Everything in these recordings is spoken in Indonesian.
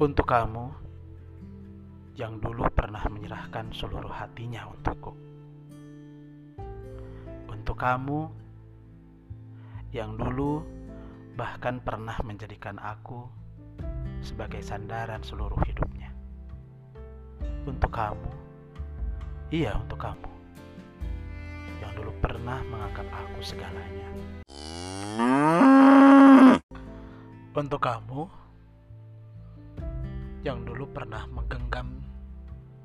Untuk kamu yang dulu pernah menyerahkan seluruh hatinya untukku. Untuk kamu yang dulu bahkan pernah menjadikan aku sebagai sandaran seluruh hidupnya. Untuk kamu, iya untuk kamu yang dulu pernah menganggap aku segalanya. Untuk kamu yang dulu pernah menggenggam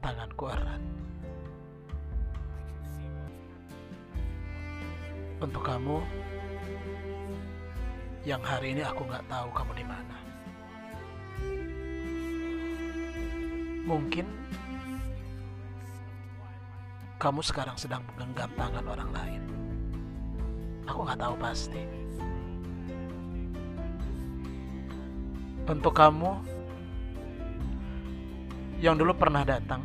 tanganku erat. Untuk kamu yang hari ini aku nggak tahu kamu di mana. Mungkin kamu sekarang sedang menggenggam tangan orang lain. Aku nggak tahu pasti. Untuk kamu yang dulu pernah datang.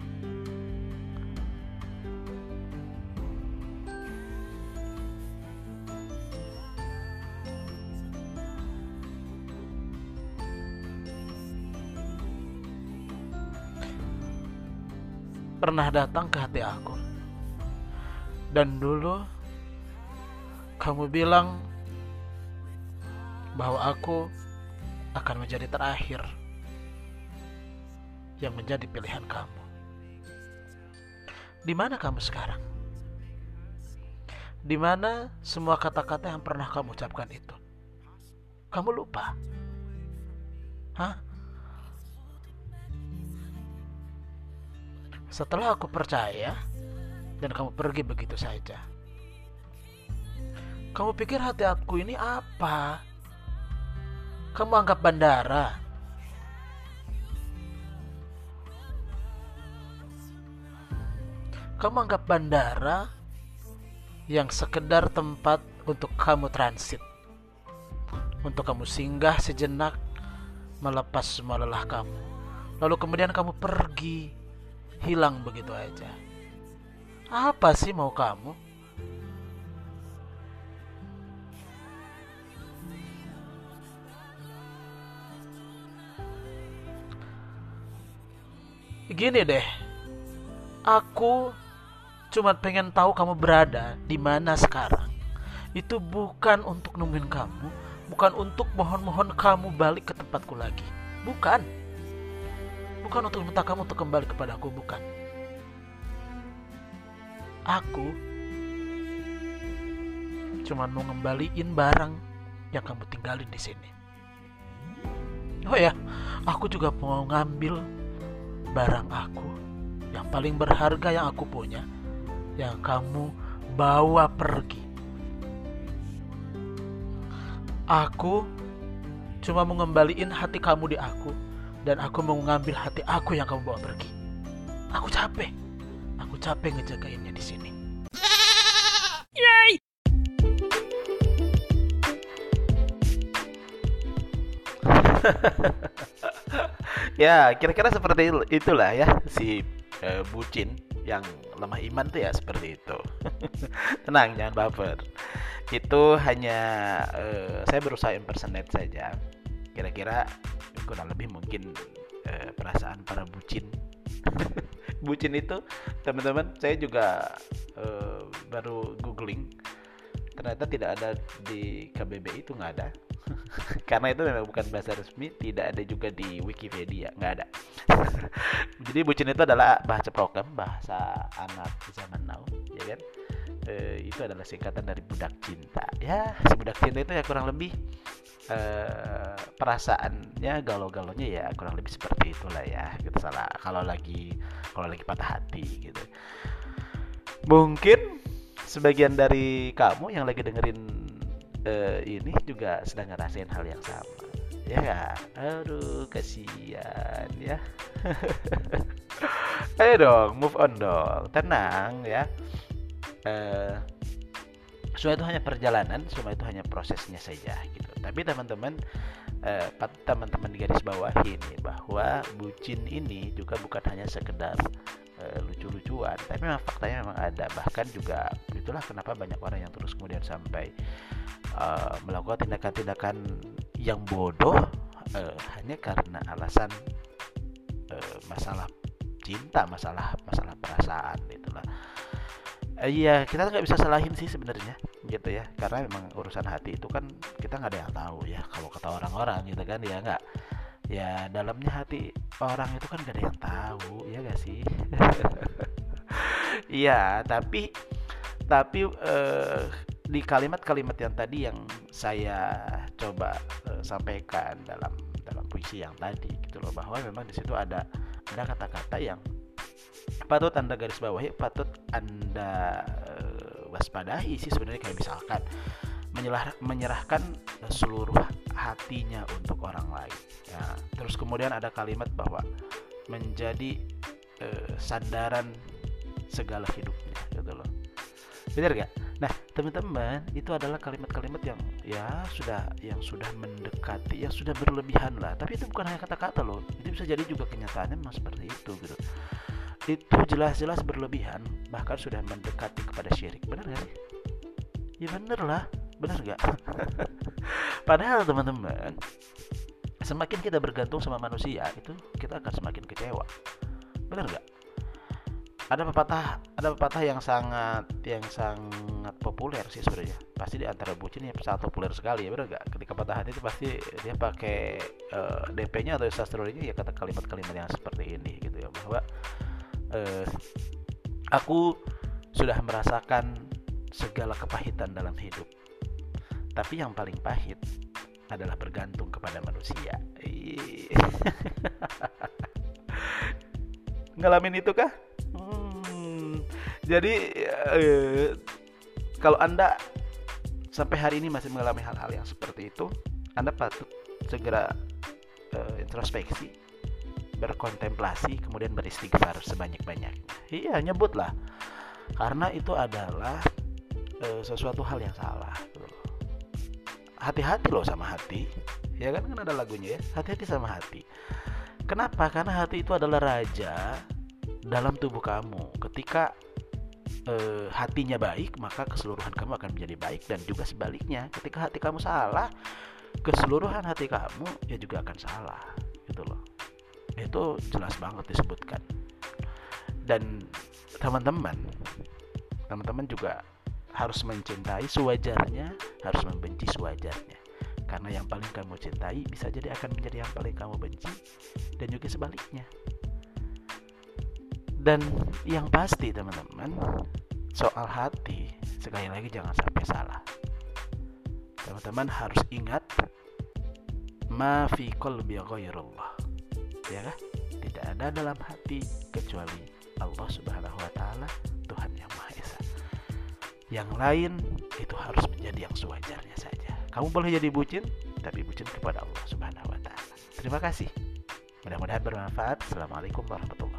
Pernah datang ke hati aku. Dan dulu kamu bilang bahwa aku akan menjadi terakhir yang menjadi pilihan kamu. Di mana kamu sekarang? Di mana semua kata-kata yang pernah kamu ucapkan itu? Kamu lupa? Hah? Setelah aku percaya dan kamu pergi begitu saja. Kamu pikir hati aku ini apa? Kamu anggap bandara. Kamu anggap bandara yang sekedar tempat untuk kamu transit. Untuk kamu singgah sejenak melepas semua lelah kamu. Lalu kemudian kamu pergi, hilang begitu aja. Apa sih mau kamu? Gini deh, aku cuma pengen tahu kamu berada di mana sekarang. Itu bukan untuk nungguin kamu, bukan untuk mohon-mohon kamu balik ke tempatku lagi. Bukan. Bukan untuk minta kamu untuk kembali kepadaku, bukan. Aku cuma mau ngembaliin barang yang kamu tinggalin di sini. Oh ya, aku juga mau ngambil barang aku yang paling berharga yang aku punya yang kamu bawa pergi. Aku cuma mengembalikan hati kamu di aku dan aku mau mengambil hati aku yang kamu bawa pergi. Aku capek. Aku capek ngejagainnya di sini. Yay! ya kira-kira seperti itulah ya si uh, bucin yang lemah iman tuh ya seperti itu. Tenang jangan baper. Itu hanya uh, saya berusaha impersonate saja. Kira-kira kurang lebih mungkin uh, perasaan para bucin. Bucin itu teman-teman saya juga uh, baru googling ternyata tidak ada di KBBI itu nggak ada. Karena itu memang bukan bahasa resmi tidak ada juga di Wikipedia nggak ada. Jadi bucin itu adalah bahasa prokem bahasa anak zaman now ya kan? E, itu adalah singkatan dari budak cinta. Ya si budak cinta itu ya kurang lebih e, perasaannya galau-galonya ya kurang lebih seperti itulah ya gitu. Salah kalau lagi kalau lagi patah hati gitu. Mungkin sebagian dari kamu yang lagi dengerin uh, ini juga sedang ngerasain hal yang sama. Ya gak? aduh kasihan ya. Ayo dong move on dong. Tenang ya. Uh, semua itu hanya perjalanan semua itu hanya prosesnya saja gitu. Tapi teman-teman uh, teman-teman garis bawah ini bahwa bucin ini juga bukan hanya sekedar lucu-lucuan tapi memang faktanya memang ada. Bahkan juga itulah kenapa banyak orang yang terus kemudian sampai uh, melakukan tindakan-tindakan yang bodoh uh, hanya karena alasan uh, masalah cinta masalah masalah perasaan itulah. Iya kita nggak bisa salahin sih sebenarnya gitu ya. Karena memang urusan hati itu kan kita nggak ada yang tahu ya kalau kata orang-orang gitu kan ya nggak ya dalamnya hati orang itu kan gak ada yang tahu ya gak sih? Iya tapi tapi uh, di kalimat-kalimat yang tadi yang saya coba uh, sampaikan dalam dalam puisi yang tadi gitu loh bahwa memang di situ ada ada kata-kata yang patut anda garis bawahi patut anda uh, waspadahi sih sebenarnya kayak misalkan menyerah, menyerahkan seluruh hatinya untuk orang lain kemudian ada kalimat bahwa menjadi uh, sandaran segala hidupnya gitu loh benar gak Nah, teman-teman, itu adalah kalimat-kalimat yang ya sudah yang sudah mendekati, yang sudah berlebihan lah. Tapi itu bukan hanya kata-kata loh. Itu bisa jadi juga kenyataannya memang seperti itu gitu. Itu jelas-jelas berlebihan, bahkan sudah mendekati kepada syirik. Benar gak sih? Ya bener lah, benar gak? Padahal teman-teman, semakin kita bergantung sama manusia, itu kita akan semakin kecewa. Benar gak? ada pepatah ada pepatah yang sangat yang sangat populer sih sebenarnya pasti di antara bucin ya sangat populer sekali ya benar gak ketika patah hati itu pasti dia pakai uh, eh, DP-nya atau sastrologinya ya kata kalimat-kalimat yang seperti ini gitu ya bahwa uh, aku sudah merasakan segala kepahitan dalam hidup tapi yang paling pahit adalah bergantung kepada manusia. Ngalamin itu kah? Jadi eh, kalau anda sampai hari ini masih mengalami hal-hal yang seperti itu anda patut segera eh, introspeksi berkontemplasi kemudian beristighfar sebanyak-banyaknya. Iya nyebutlah. Karena itu adalah eh, sesuatu hal yang salah hati-hati loh sama hati. Ya kan? Kan ada lagunya ya. Hati-hati sama hati. Kenapa? Karena hati itu adalah raja dalam tubuh kamu. Ketika e, hatinya baik, maka keseluruhan kamu akan menjadi baik dan juga sebaliknya. Ketika hati kamu salah, keseluruhan hati kamu ya juga akan salah, gitu loh. Itu jelas banget disebutkan. Dan teman-teman, teman-teman juga harus mencintai sewajarnya, harus membenci sewajarnya. Karena yang paling kamu cintai bisa jadi akan menjadi yang paling kamu benci dan juga sebaliknya. Dan yang pasti teman-teman soal hati sekali lagi jangan sampai salah. Teman-teman harus ingat ma fi qalbi ghairullah. Ya kan tidak ada dalam hati kecuali Allah Subhanahu wa taala yang lain itu harus menjadi yang sewajarnya saja. Kamu boleh jadi bucin tapi bucin kepada Allah Subhanahu wa taala. Terima kasih. Mudah-mudahan bermanfaat. Assalamualaikum warahmatullahi